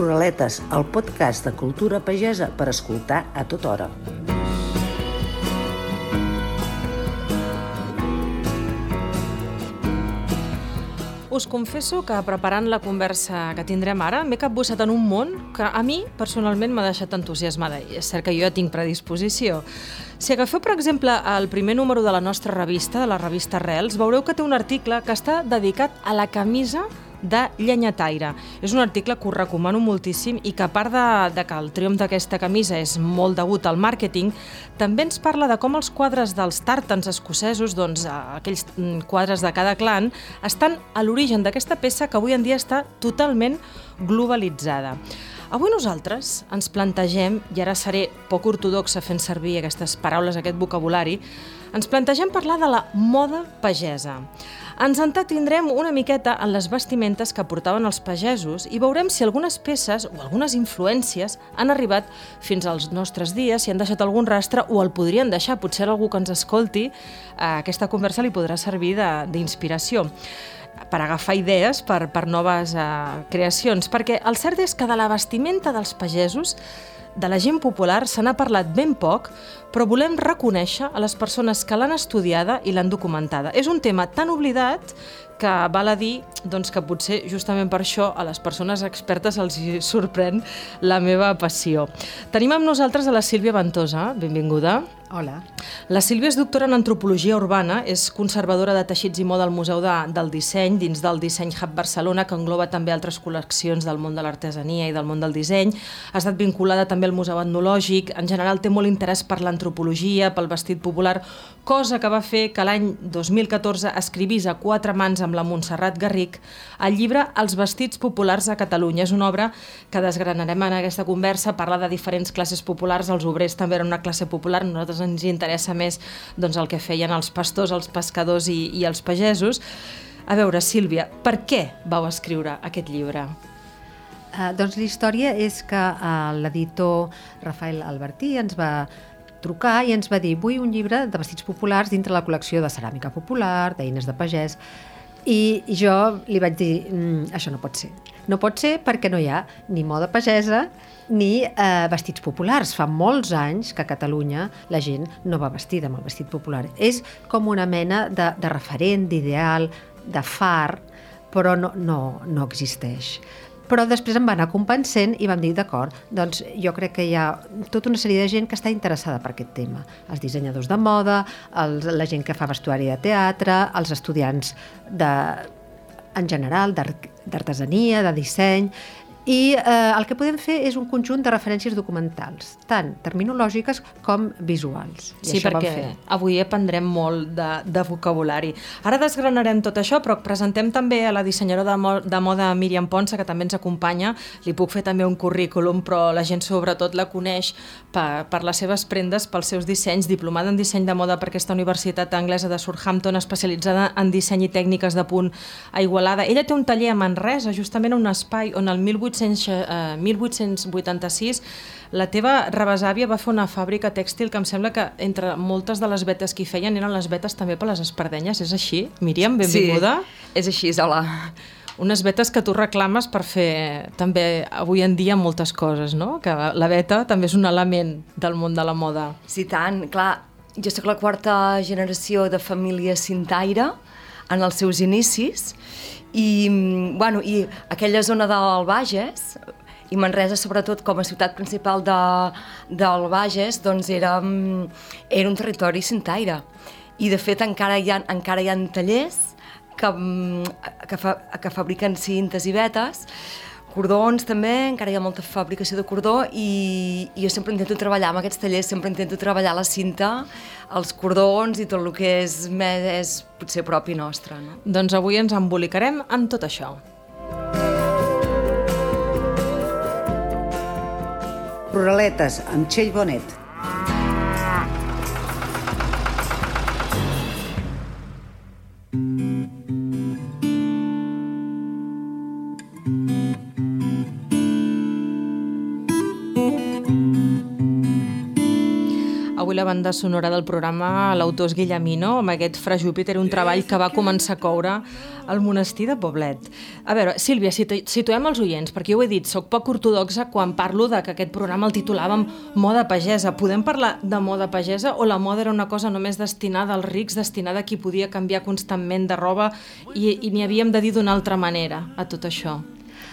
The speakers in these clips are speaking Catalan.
Ruraletes, el podcast de cultura pagesa per escoltar a tota hora. Us confesso que preparant la conversa que tindrem ara m'he capbussat en un món que a mi personalment m'ha deixat entusiasmada i és cert que jo ja tinc predisposició. Si agafeu, per exemple, el primer número de la nostra revista, de la revista Rels, veureu que té un article que està dedicat a la camisa de llenyataire. És un article que us recomano moltíssim i que a part de, de que el triomf d'aquesta camisa és molt degut al màrqueting, també ens parla de com els quadres dels tàrtans escocesos, doncs aquells mm, quadres de cada clan, estan a l'origen d'aquesta peça que avui en dia està totalment globalitzada. Avui nosaltres ens plantegem, i ara seré poc ortodoxa fent servir aquestes paraules, aquest vocabulari, ens plantegem parlar de la moda pagesa. Ens entretindrem una miqueta en les vestimentes que portaven els pagesos i veurem si algunes peces o algunes influències han arribat fins als nostres dies, si han deixat algun rastre o el podrien deixar. Potser algú que ens escolti, eh, aquesta conversa li podrà servir d'inspiració per agafar idees per, per noves eh, creacions, perquè el cert és que de la vestimenta dels pagesos de la gent popular se n'ha parlat ben poc, però volem reconèixer a les persones que l'han estudiada i l'han documentada. És un tema tan oblidat que val a dir doncs, que potser justament per això a les persones expertes els sorprèn la meva passió. Tenim amb nosaltres a la Sílvia Ventosa, benvinguda. Hola. La Sílvia és doctora en Antropologia Urbana, és conservadora de teixits i moda al Museu de, del Disseny, dins del Disseny Hub Barcelona, que engloba també altres col·leccions del món de l'artesania i del món del disseny. Ha estat vinculada també al Museu Etnològic, en general té molt interès per l'antropologia, pel vestit popular, cosa que va fer que l'any 2014 escrivís a quatre mans amb la Montserrat Garric el llibre Els vestits populars a Catalunya. És una obra que desgranarem en aquesta conversa, parla de diferents classes populars, els obrers també eren una classe popular, nosaltres ens interessa més doncs, el que feien els pastors, els pescadors i, i els pagesos. A veure, Sílvia, per què vau escriure aquest llibre? Uh, doncs la història és que uh, l'editor Rafael Albertí ens va trucar i ens va dir vull un llibre de vestits populars dintre la col·lecció de ceràmica popular, d'eines de pagès, i jo li vaig dir, mm, això no pot ser. No pot ser perquè no hi ha ni moda pagesa ni eh, vestits populars. Fa molts anys que a Catalunya la gent no va vestida amb el vestit popular. És com una mena de, de referent, d'ideal, de far, però no, no, no existeix però després em va anar convencent i vam dir, d'acord, doncs jo crec que hi ha tota una sèrie de gent que està interessada per aquest tema. Els dissenyadors de moda, els, la gent que fa vestuari de teatre, els estudiants de, en general d'artesania, de disseny, i eh, el que podem fer és un conjunt de referències documentals, tant terminològiques com visuals. I sí, perquè avui aprendrem molt de, de vocabulari. Ara desgranarem tot això, però presentem també a la dissenyadora de, mo de moda Míriam Ponsa, que també ens acompanya. Li puc fer també un currículum, però la gent sobretot la coneix per, per les seves prendes, pels seus dissenys, diplomada en disseny de moda per aquesta Universitat Anglesa de Southampton, especialitzada en disseny i tècniques de punt a Igualada. Ella té un taller a Manresa, justament un espai on el 1800 1800, eh, 1886 la teva rebesàvia va fer una fàbrica tèxtil que em sembla que entre moltes de les vetes que hi feien eren les vetes també per les espardenyes, és així? Míriam, benvinguda. Sí, és així, hola. Unes vetes que tu reclames per fer també avui en dia moltes coses, no? Que la veta també és un element del món de la moda. Sí, tant. Clar, jo sóc la quarta generació de família cintaire en els seus inicis i, bueno, i aquella zona del Bages, i Manresa, sobretot com a ciutat principal de, del Bages, doncs era, era un territori cintaire. I de fet encara hi ha, encara hi ha tallers que, que, fa, que fabriquen cintes i vetes, cordons també, encara hi ha molta fabricació de cordó i, i jo sempre intento treballar amb aquests tallers, sempre intento treballar la cinta, els cordons i tot el que és, més, és potser propi nostre. No? Doncs avui ens embolicarem en tot això. Ruraletes amb Txell Bonet. Banda sonora del programa l'autor és Guillemino, amb aquest Fra Júpiter, un treball que va començar a coure al monestir de Poblet. A veure, Sílvia, situem els oients, perquè jo ho he dit, sóc poc ortodoxa quan parlo de que aquest programa el titulàvem Moda Pagesa. Podem parlar de moda pagesa o la moda era una cosa només destinada als rics, destinada a qui podia canviar constantment de roba i, i n'hi havíem de dir d'una altra manera a tot això?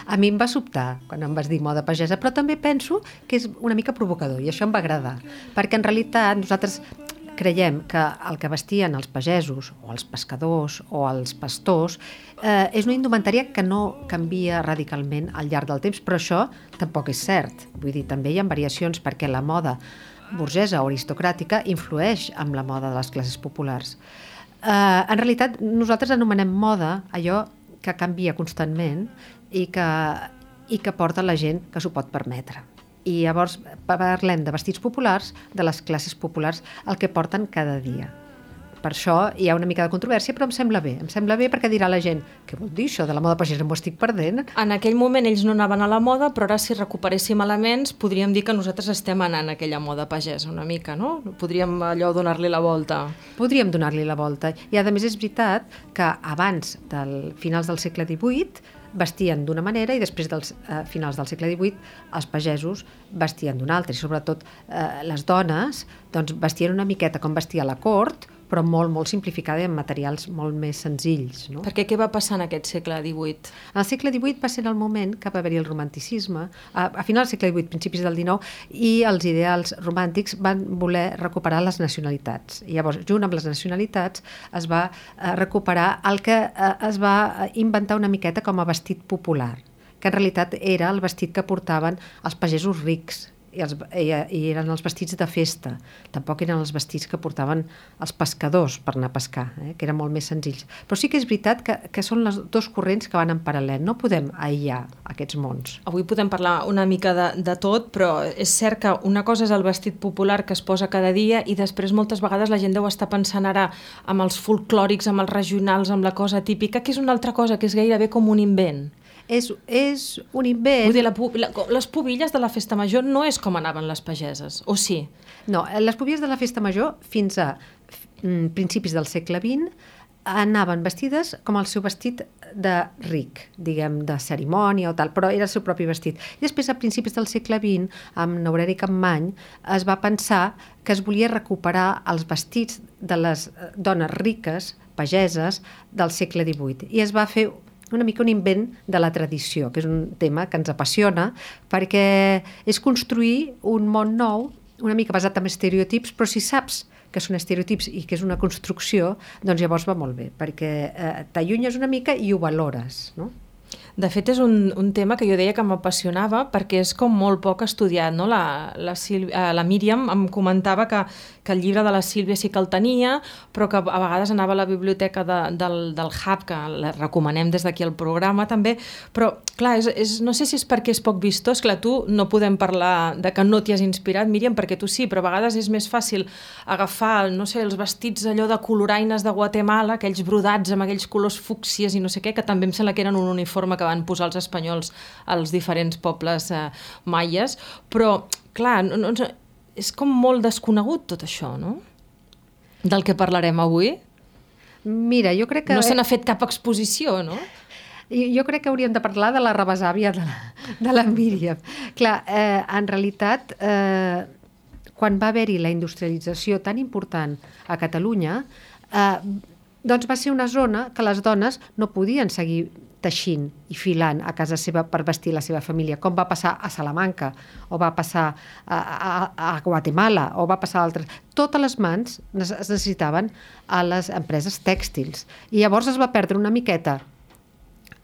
A mi em va sobtar quan em vas dir moda pagesa, però també penso que és una mica provocador i això em va agradar, perquè en realitat nosaltres creiem que el que vestien els pagesos o els pescadors o els pastors eh, és una indumentària que no canvia radicalment al llarg del temps, però això tampoc és cert. Vull dir, també hi ha variacions perquè la moda burgesa o aristocràtica influeix amb la moda de les classes populars. Eh, en realitat, nosaltres anomenem moda allò que canvia constantment i que, i que porta la gent que s'ho pot permetre. I llavors parlem de vestits populars, de les classes populars, el que porten cada dia. Per això hi ha una mica de controvèrsia, però em sembla bé. Em sembla bé perquè dirà la gent, què vol dir això de la moda pagesa? M'ho estic perdent. En aquell moment ells no anaven a la moda, però ara si recuperéssim elements podríem dir que nosaltres estem anant a aquella moda pagesa una mica, no? Podríem allò donar-li la volta. Podríem donar-li la volta. I a més és veritat que abans del finals del segle XVIII vestien d'una manera i després dels eh, finals del segle XVIII els pagesos vestien d'una altra. I sobretot eh, les dones doncs, vestien una miqueta com vestia la cort però molt, molt simplificada i amb materials molt més senzills. No? Perquè què va passar en aquest segle XVIII? En el segle XVIII va ser el moment que va haver-hi el romanticisme, a, a final del segle XVIII, principis del XIX, i els ideals romàntics van voler recuperar les nacionalitats. I llavors, junt amb les nacionalitats, es va eh, recuperar el que eh, es va inventar una miqueta com a vestit popular que en realitat era el vestit que portaven els pagesos rics, i, els, i, i eren els vestits de festa. Tampoc eren els vestits que portaven els pescadors per anar a pescar, eh? que eren molt més senzills. Però sí que és veritat que, que són les dos corrents que van en paral·lel. No podem aïllar aquests mons. Avui podem parlar una mica de, de tot, però és cert que una cosa és el vestit popular que es posa cada dia i després moltes vegades la gent deu estar pensant ara amb els folclòrics, amb els regionals, amb la cosa típica, que és una altra cosa, que és gairebé com un invent és, és un invent... Vull dir, la, la, les pubilles de la festa major no és com anaven les pageses, o sí? No, les pubilles de la festa major fins a mm, principis del segle XX anaven vestides com el seu vestit de ric, diguem, de cerimònia o tal, però era el seu propi vestit. I després, a principis del segle XX, amb Neureri Campmany, es va pensar que es volia recuperar els vestits de les dones riques, pageses, del segle XVIII. I es va fer una mica un invent de la tradició, que és un tema que ens apassiona, perquè és construir un món nou, una mica basat en estereotips, però si saps que són estereotips i que és una construcció, doncs llavors va molt bé, perquè eh, t'allunyes una mica i ho valores, no? De fet, és un, un tema que jo deia que m'apassionava perquè és com molt poc estudiat. No? La, la, Sílvia, eh, la Míriam em comentava que, que el llibre de la Sílvia sí que el tenia, però que a vegades anava a la biblioteca de, del, del Hub, que la recomanem des d'aquí al programa també, però clar, és, és, no sé si és perquè és poc vistós, clar, tu no podem parlar de que no t'hi has inspirat, Míriam, perquè tu sí, però a vegades és més fàcil agafar, no sé, els vestits allò de coloraines de Guatemala, aquells brodats amb aquells colors fúcsies i no sé què, que també em sembla que eren un uniforme que van posar els espanyols als diferents pobles eh, maies, però, clar, no, no, és com molt desconegut tot això, no? Del que parlarem avui. Mira, jo crec que... No se n'ha fet cap exposició, no? Jo crec que hauríem de parlar de la rebesàvia de la, de la Míriam. Clar, eh, en realitat, eh, quan va haver-hi la industrialització tan important a Catalunya, eh, doncs va ser una zona que les dones no podien seguir teixint i filant a casa seva per vestir la seva família, com va passar a Salamanca, o va passar a, a, a Guatemala, o va passar a altres. Totes les mans es necessitaven a les empreses tèxtils. I llavors es va perdre una miqueta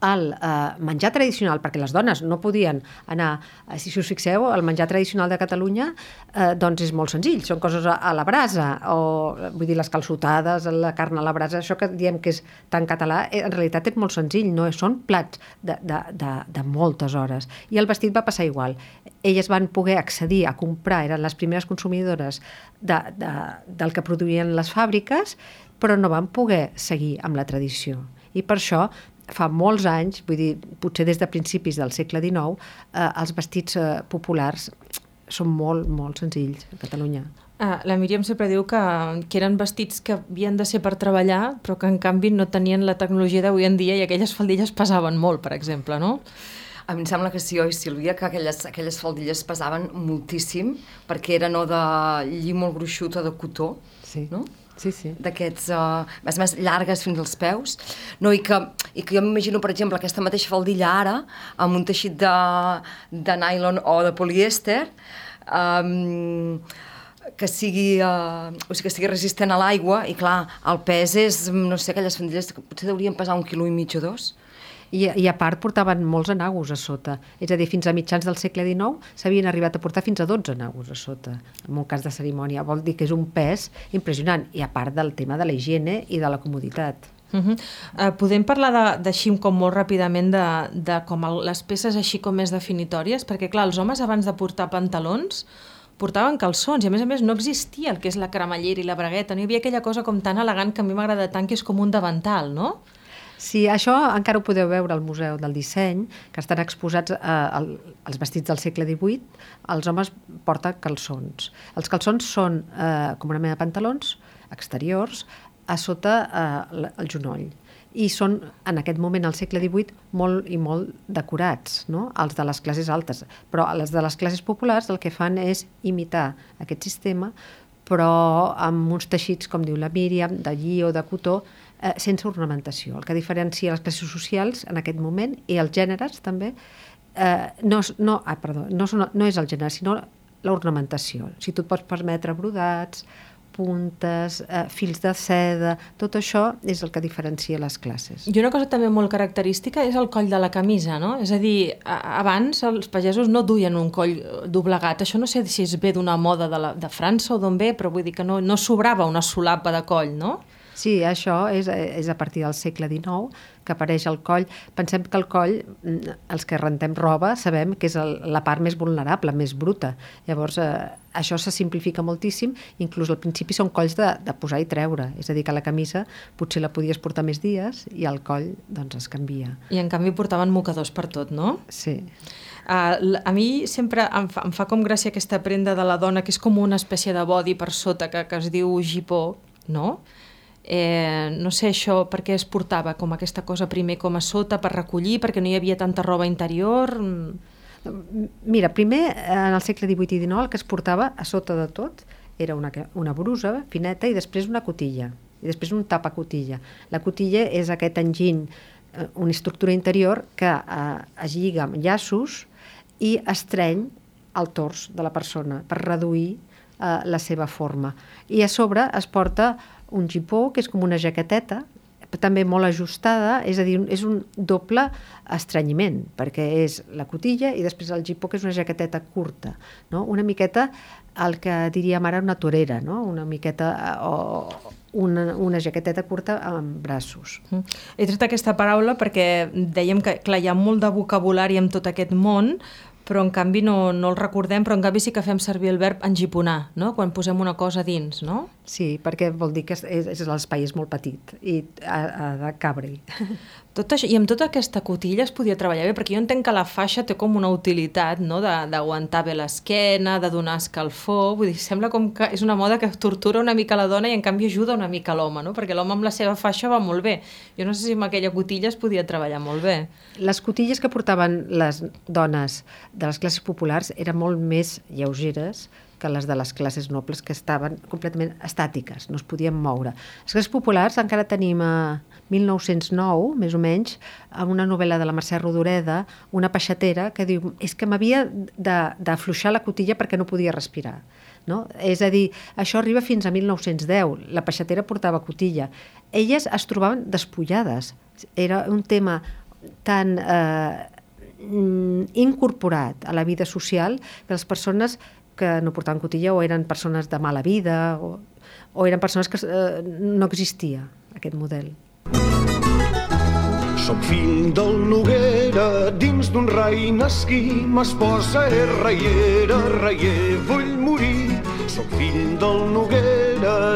el eh, menjar tradicional, perquè les dones no podien anar, eh, si us fixeu, el menjar tradicional de Catalunya eh, doncs és molt senzill, són coses a, a la brasa, o vull dir les calçotades, la carn a la brasa, això que diem que és tan català, eh, en realitat és molt senzill, no són plats de, de, de, de moltes hores. I el vestit va passar igual. Elles van poder accedir a comprar, eren les primeres consumidores de, de, del que produïen les fàbriques, però no van poder seguir amb la tradició. I per això fa molts anys, vull dir, potser des de principis del segle XIX, eh, els vestits eh, populars són molt, molt senzills a Catalunya. Ah, la Míriam sempre diu que, que eren vestits que havien de ser per treballar, però que en canvi no tenien la tecnologia d'avui en dia i aquelles faldilles pesaven molt, per exemple, no? A mi em sembla que sí, oi, Sílvia, que aquelles, aquelles faldilles pesaven moltíssim perquè eren o de lli molt gruixut o de cotó, Sí. no? Sí, sí. d'aquests, uh, més, més llargues fins als peus, no? I, que, i que jo m'imagino, per exemple, aquesta mateixa faldilla ara, amb un teixit de, de nylon o de polièster, um, que sigui, uh, o sigui, que sigui resistent a l'aigua, i clar, el pes és, no sé, aquelles faldilles que potser deurien pesar un quilo i mig o dos. I, I a part portaven molts anagos a sota. És a dir, fins a mitjans del segle XIX s'havien arribat a portar fins a 12 anagos a sota, en un cas de cerimònia. Vol dir que és un pes impressionant. I a part del tema de la higiene i de la comoditat. Uh -huh. uh, podem parlar de- com molt ràpidament de, de com el, les peces així com més definitòries? Perquè clar, els homes abans de portar pantalons portaven calçons i a més a més no existia el que és la cremallera i la bragueta, no hi havia aquella cosa com tan elegant que a mi m'agrada tant que és com un davantal, no? Sí, això encara ho podeu veure al Museu del Disseny, que estan exposats eh, el, els vestits del segle XVIII. Els homes porten calçons. Els calçons són eh, com una mena de pantalons exteriors a sota eh, el genoll i són, en aquest moment, al segle XVIII, molt i molt decorats, no? els de les classes altes. Però les de les classes populars el que fan és imitar aquest sistema, però amb uns teixits, com diu la Míriam, de lli o de cotó, eh, sense ornamentació. El que diferencia les classes socials en aquest moment i els gèneres també eh, no, és- no, ah, perdó, no, són, no és el gènere, sinó l'ornamentació. Si tu et pots permetre brodats, puntes, eh, fils de seda, tot això és el que diferencia les classes. I una cosa també molt característica és el coll de la camisa, no? És a dir, abans els pagesos no duien un coll doblegat. Això no sé si és ve d'una moda de, la, de França o d'on ve, però vull dir que no, no sobrava una solapa de coll, no? Sí, això és, és a partir del segle XIX que apareix el coll. Pensem que el coll, mm, els que rentem roba, sabem que és el, la part més vulnerable, més bruta. Llavors, eh, això se simplifica moltíssim, inclús al principi són colls de, de posar i treure. És a dir, que la camisa potser la podies portar més dies i el coll doncs, es canvia. I en canvi portaven mocadors per tot, no? Sí. Uh, a mi sempre em fa, em fa com gràcia aquesta prenda de la dona, que és com una espècie de body per sota, que, que es diu gipó, no? Eh, no sé això per què es portava com aquesta cosa primer com a sota per recollir, perquè no hi havia tanta roba interior... mm. Mira, primer, en el segle XVIII i XIX, el que es portava a sota de tot era una, una brusa fineta i després una cotilla, i després un tapacotilla. La cotilla és aquest enginy, eh, una estructura interior que eh, es lliga amb llaços i estreny el tors de la persona per reduir eh, la seva forma. I a sobre es porta un gipó, que és com una jaqueteta, també molt ajustada, és a dir, és un doble estrenyiment, perquè és la cotilla i després el gipó, que és una jaqueteta curta, no? una miqueta el que diríem ara una torera, no? una miqueta eh, o una, una jaqueteta curta amb braços. Mm. He tret aquesta paraula perquè dèiem que clar, hi ha molt de vocabulari en tot aquest món, però en canvi no, no el recordem, però en canvi sí que fem servir el verb engiponar, no? quan posem una cosa dins, no? Sí, perquè vol dir que és, és, és l'espai és molt petit i ha, ha de cabre-hi. Tot això, I amb tota aquesta cotilla es podia treballar bé, perquè jo entenc que la faixa té com una utilitat, no?, d'aguantar bé l'esquena, de donar escalfor, vull dir, sembla com que és una moda que tortura una mica la dona i en canvi ajuda una mica l'home, no?, perquè l'home amb la seva faixa va molt bé. Jo no sé si amb aquella cotilla es podia treballar molt bé. Les cotilles que portaven les dones de les classes populars eren molt més lleugeres que les de les classes nobles que estaven completament estàtiques, no es podien moure. Les classes populars encara tenim a 1909, més o menys, a una novel·la de la Mercè Rodoreda, una peixatera que diu és que m'havia d'afluixar la cotilla perquè no podia respirar. No? És a dir, això arriba fins a 1910. La peixatera portava cotilla. Elles es trobaven despullades. Era un tema tan eh, mm, incorporat a la vida social que les persones que no portaven cotilla o eren persones de mala vida o, o eren persones que eh, no existia aquest model. Soc fill del Noguera, dins d'un rai nasquí, m'esposa és reiera, reier, vull morir. Soc fill del Noguera,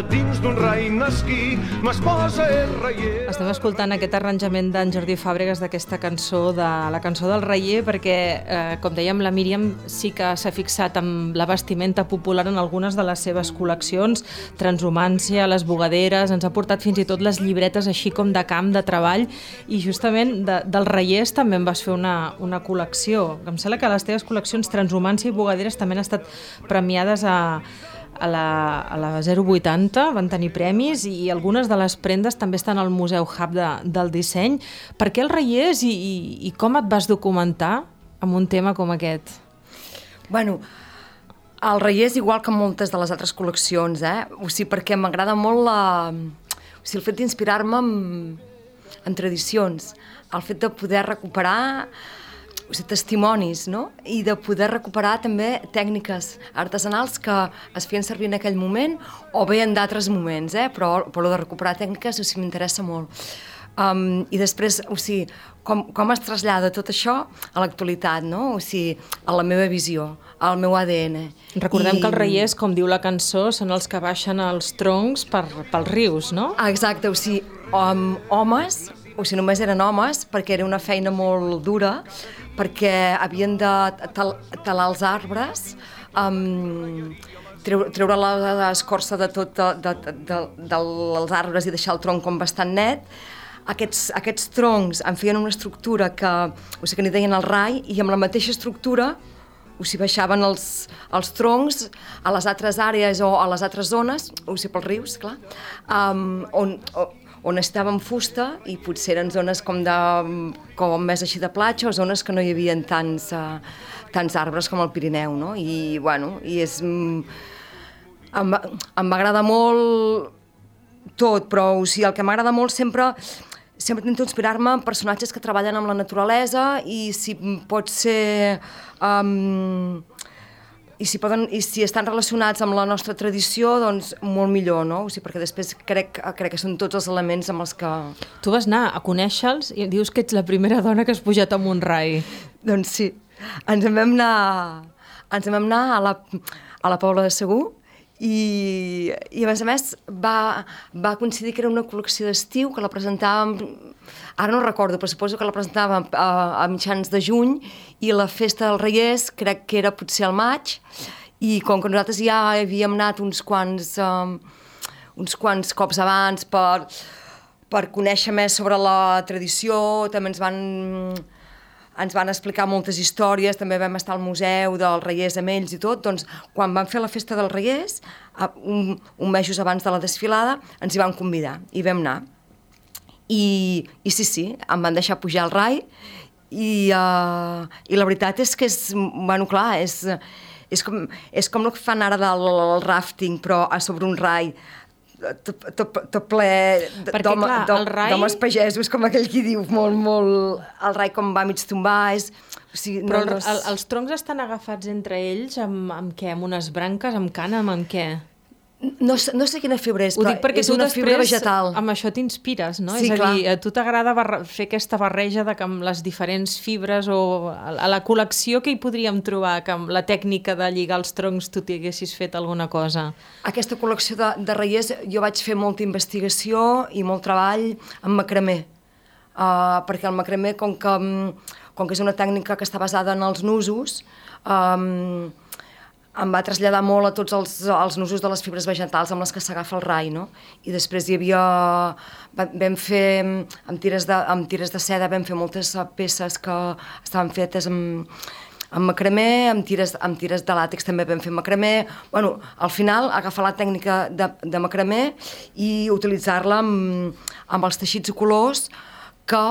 dins d'un rai esquí, m'esposa és reier. Estem escoltant aquest arranjament d'en Jordi Fàbregas d'aquesta cançó, de la cançó del Reier, perquè, eh, com dèiem, la Míriam sí que s'ha fixat amb la vestimenta popular en algunes de les seves col·leccions, transhumància, les bugaderes, ens ha portat fins i tot les llibretes així com de camp, de treball, i justament de, dels Reiers també en vas fer una, una col·lecció. Em sembla que les teves col·leccions transhumància i bugaderes també han estat premiades a, a la, a la 080, van tenir premis i algunes de les prendes també estan al Museu Hub de, del disseny. Per què el Reiers i, i, i com et vas documentar amb un tema com aquest? Bueno, el Reiers, igual que moltes de les altres col·leccions, eh? O sigui, perquè m'agrada molt la... O sigui, el fet d'inspirar-me en, en tradicions, el fet de poder recuperar o sigui, testimonis, no? I de poder recuperar també tècniques artesanals que es feien servir en aquell moment o bé en d'altres moments, eh? Però, però de recuperar tècniques, o sigui, m'interessa molt. Um, I després, o sigui, com, com es trasllada tot això a l'actualitat, no? O sigui, a la meva visió, al meu ADN. Recordem I... que els reiers, com diu la cançó, són els que baixen els troncs per, pels rius, no? Exacte, o sigui, hom, homes, o sigui, només eren homes, perquè era una feina molt dura, perquè havien de tal, talar els arbres, um, treure, treure l'escorça de tot de, de, de, de, dels arbres i deixar el tronc com bastant net, aquests, aquests troncs en feien una estructura que, o sigui, que n'hi deien el rai, i amb la mateixa estructura o sigui, baixaven els, els troncs a les altres àrees o a les altres zones, o sigui, pels rius, clar, um, on, on estàvem fusta i potser eren zones com, de, com més així de platja o zones que no hi havia tants, uh, tants arbres com el Pirineu, no? I, bueno, i és... Mm, em, em m'agrada molt tot, però o sigui, el que m'agrada molt sempre sempre intento inspirar-me en personatges que treballen amb la naturalesa i si pot ser... Um, i si, poden, i si estan relacionats amb la nostra tradició, doncs molt millor, no? O sigui, perquè després crec, crec que són tots els elements amb els que... Tu vas anar a conèixer-los i dius que ets la primera dona que has pujat a un rai. Doncs sí. Ens en vam anar, ens en vam anar a la, a la Pobla de Segur i, i a més a més va, va coincidir que era una col·lecció d'estiu que la presentàvem ara no recordo, però suposo que la presentàvem a, a mitjans de juny i la festa dels Reiers crec que era potser al maig i com que nosaltres ja havíem anat uns quants, um, uns quants cops abans per, per conèixer més sobre la tradició, també ens van ens van explicar moltes històries, també vam estar al museu dels Reiers amb ells i tot, doncs quan van fer la festa dels Reiers, un, un mesos abans de la desfilada, ens hi van convidar i vam anar. I, i sí, sí, em van deixar pujar al rai i, uh, i la veritat és que és, bueno, clar, és, és com, és com el que fan ara del rafting, però a sobre un rai tot, tot ple d'homes rai... pagesos, com aquell qui diu, molt, molt... El rai com va mig tombar, és... O sigui, Però no, no és... el, els troncs estan agafats entre ells amb, amb què? Amb unes branques, amb cànem, amb què? No, no sé quina fibra és, Ho dic perquè és tu una després, fibra vegetal. amb això t'inspires, no? Sí, és a clar. dir, a tu t'agrada fer aquesta barreja de que amb les diferents fibres o a a la col·lecció que hi podríem trobar, que amb la tècnica de lligar els troncs tu t'hi haguessis fet alguna cosa? Aquesta col·lecció de, de reiers jo vaig fer molta investigació i molt treball amb macramé, uh, perquè el macramé, com que, mm, com que és una tècnica que està basada en els nusos, um, em va traslladar molt a tots els, els nusos de les fibres vegetals amb les que s'agafa el rai, no? I després hi havia... Vam fer, amb tires, de, amb tires de seda, vam fer moltes peces que estaven fetes amb, amb macramé, amb tires, amb tires de làtex també vam fer macramé. Bueno, al final, agafar la tècnica de, de macramé i utilitzar-la amb, amb els teixits i colors que,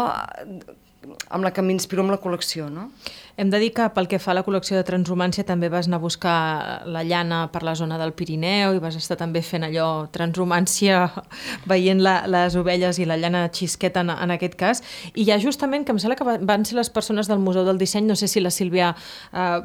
amb la que m'inspiro amb la col·lecció, no? Hem de dir que pel que fa a la col·lecció de transhumància també vas anar a buscar la llana per la zona del Pirineu i vas estar també fent allò transhumància veient la, les ovelles i la llana xisqueta en, en aquest cas i ja justament que em sembla que van ser les persones del Museu del Disseny, no sé si la Sílvia eh,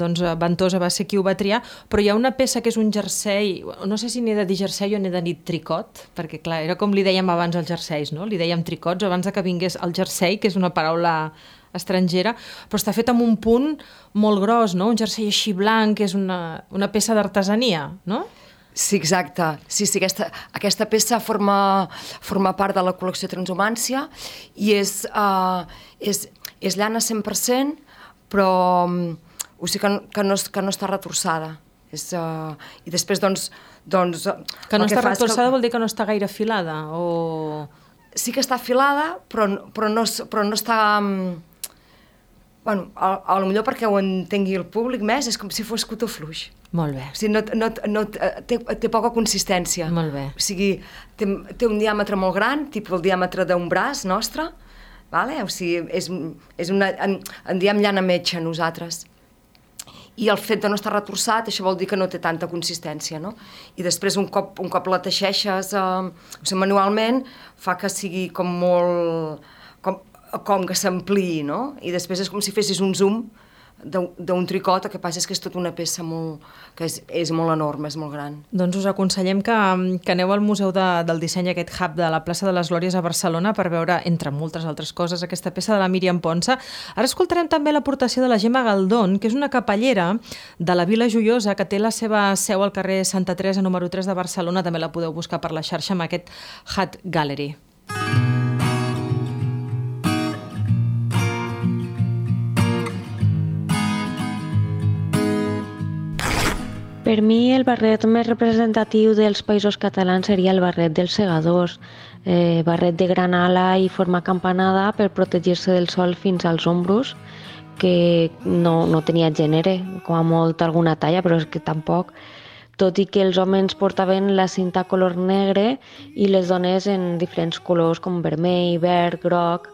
doncs, Ventosa va ser qui ho va triar, però hi ha una peça que és un jersei, no sé si n'he de dir jersei o n'he de dir tricot, perquè clar, era com li dèiem abans els jerseis, no? li dèiem tricots abans de que vingués el jersei, que és una paraula estrangera, però està fet amb un punt molt gros, no? Un jersei així blanc, que és una, una peça d'artesania, no? Sí, exacte. Sí, sí, aquesta, aquesta peça forma, forma part de la col·lecció Transhumància i és, uh, és, és llana 100%, però um, o sigui que, que, no, que no està retorçada. És, uh, I després, doncs... doncs que no està que retorçada que... vol dir que no està gaire afilada? O... Sí que està afilada, però, però, no, però no està... Um, bueno, a, a lo millor perquè ho entengui el públic més, és com si fos cotó fluix. Molt bé. O sigui, no, no, no, té, té poca consistència. Molt bé. O sigui, té, té un diàmetre molt gran, tipus el diàmetre d'un braç nostre, vale? o sigui, és, és una, en, en diem llana metge nosaltres. I el fet de no estar retorçat, això vol dir que no té tanta consistència, no? I després, un cop, un cop la teixeixes eh, o sigui, manualment, fa que sigui com molt com que s'ampliï, no? I després és com si fessis un zoom d'un tricot, el que passa és que és tota una peça molt, que és, és molt enorme, és molt gran. Doncs us aconsellem que, que aneu al Museu de, del Disseny, aquest hub de la plaça de les Glòries a Barcelona per veure, entre moltes altres coses, aquesta peça de la Míriam Ponsa. Ara escoltarem també l'aportació de la Gemma Galdón, que és una capellera de la Vila Joiosa, que té la seva seu al carrer Santa Teresa, número 3 de Barcelona. També la podeu buscar per la xarxa amb aquest Hat Gallery. Per mi el barret més representatiu dels països catalans seria el barret dels segadors, eh, barret de gran ala i forma campanada per protegir-se del sol fins als ombros, que no, no tenia gènere, com a molt alguna talla, però és que tampoc tot i que els homes portaven la cinta color negre i les dones en diferents colors com vermell, verd, groc.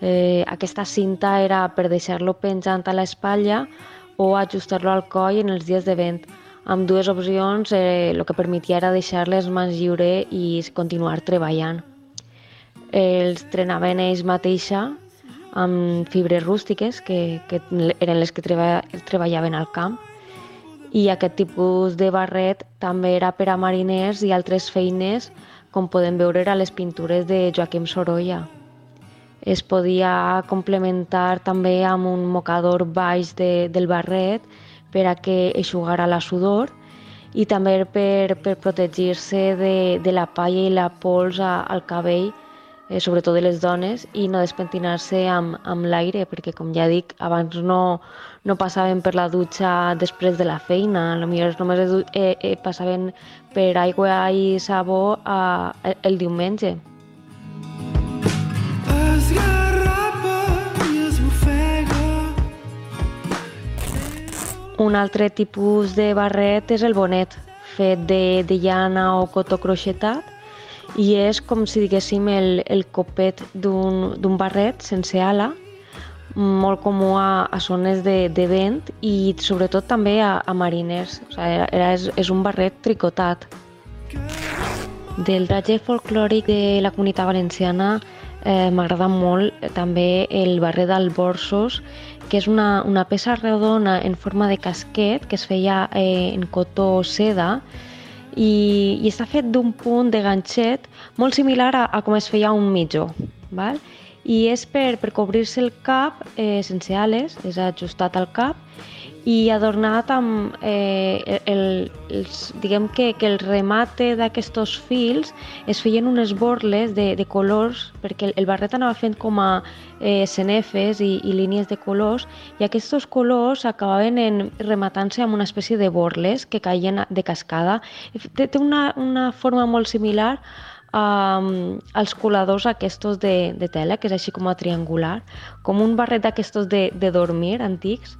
Eh, aquesta cinta era per deixar-lo penjant a l'espatlla o ajustar-lo al coll en els dies de vent amb dues opcions eh, el que permetia era deixar les mans lliure i continuar treballant. Els trenaven ells mateixa amb fibres rústiques, que, que eren les que treba, treballaven al camp, i aquest tipus de barret també era per a mariners i altres feines, com podem veure a les pintures de Joaquim Sorolla. Es podia complementar també amb un mocador baix de, del barret per a que eixugara la sudor i també per, per protegir-se de, de la palla i la pols al cabell, eh, sobretot de les dones, i no despentinar-se amb, amb l'aire, perquè, com ja dic, abans no, no passaven per la dutxa després de la feina, potser només eh, eh, passaven per aigua i sabó eh, el diumenge. Un altre tipus de barret és el bonet, fet de, de llana o cotó croixetat, i és com si diguéssim el, el copet d'un barret sense ala, molt comú a, a zones de, de vent i sobretot també a, a mariners. O sigui, era, és, és un barret tricotat. Del ratge folclòric de la comunitat valenciana eh, m'agrada molt també el barret d'alborsos que és una, una peça redona en forma de casquet que es feia eh, en cotó seda i, i està fet d'un punt de ganxet molt similar a, a com es feia un mitjó. Val? I és per, per cobrir-se el cap eh, sense ales, és ajustat al cap, i adornat amb eh, el, els, diguem que, que el remate d'aquests fils es feien unes borles de, de colors perquè el, el barret anava fent com a eh, cenefes i, i línies de colors i aquests colors acabaven en, rematant-se amb una espècie de borles que caien de cascada. Té, té una, una forma molt similar um, als coladors aquests de, de tela, que és així com a triangular, com un barret d'aquestos de, de dormir antics,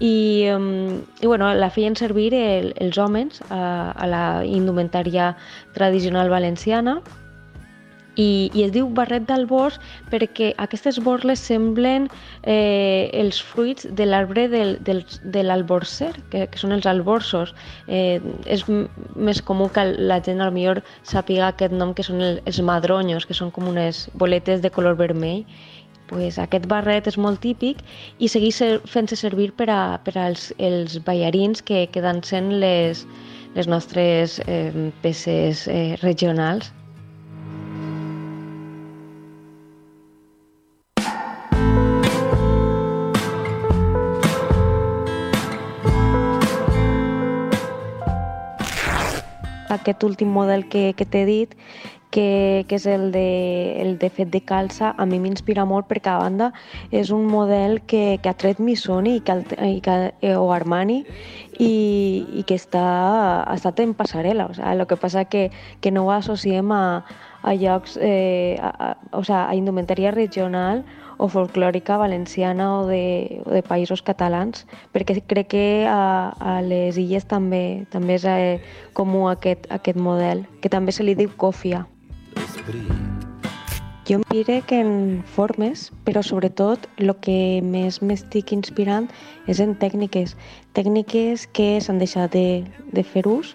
i, um, i bueno, la feien servir el, els homes a, a la indumentària tradicional valenciana i, i es diu barret d'albors perquè aquestes borles semblen eh, els fruits de l'arbre del, del, de l'alborcer, que, que són els alborsos. Eh, és més comú que la gent al millor sàpiga aquest nom que són el, els madronyos, que són com unes boletes de color vermell pues, aquest barret és molt típic i segueix fent-se servir per, a, per als els ballarins que, que dancen les, les nostres eh, peces eh, regionals. aquest últim model que, que t'he dit, que, que és el de, el de fet de calça, a mi m'inspira molt perquè a banda és un model que, que ha tret Missoni i que, i que, eh, o Armani i, i que està, ha estat en passarel·la. O sigui, el que passa que, que no ho associem a, a llocs, eh, a, a, o sigui, a indumentaria regional o folclòrica valenciana o de, o de països catalans, perquè crec que a, a les illes també també és eh, comú aquest, aquest model, que també se li diu còfia. Jo em diré que en formes, però sobretot el que més m'estic inspirant és en tècniques. Tècniques que s'han deixat de, de fer ús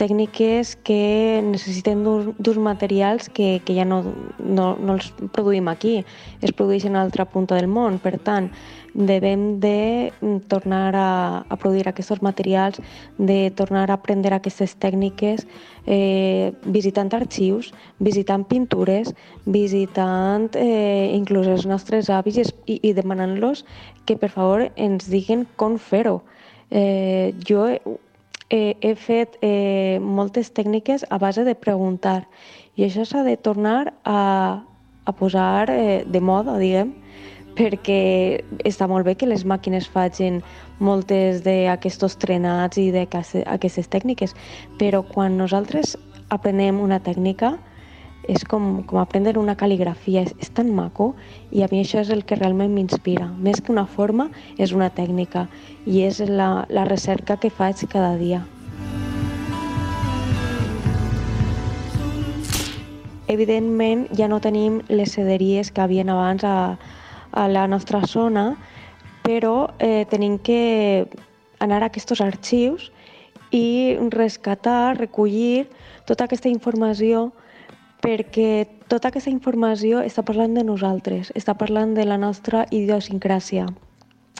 tècniques que necessiten d'uns materials que, que ja no, no, no els produïm aquí, es produeixen a l'altra punta del món. Per tant, devem de tornar a, a produir aquests materials, de tornar a aprendre aquestes tècniques eh, visitant arxius, visitant pintures, visitant eh, inclús els nostres avis i, i demanant-los que per favor ens diguin com fer-ho. Eh, jo eh, he fet eh, moltes tècniques a base de preguntar i això s'ha de tornar a, a posar eh, de moda, diguem, perquè està molt bé que les màquines facin moltes d'aquests trenats i d'aquestes tècniques, però quan nosaltres aprenem una tècnica, és com, com aprendre una cal·ligrafia, és, és tan maco i a mi això és el que realment m'inspira. Més que una forma, és una tècnica i és la, la recerca que faig cada dia. Evidentment, ja no tenim les sederíes que havien abans a, a la nostra zona, però eh, tenim que anar a aquests arxius i rescatar, recollir tota aquesta informació perquè tota aquesta informació està parlant de nosaltres, està parlant de la nostra idiosincràsia,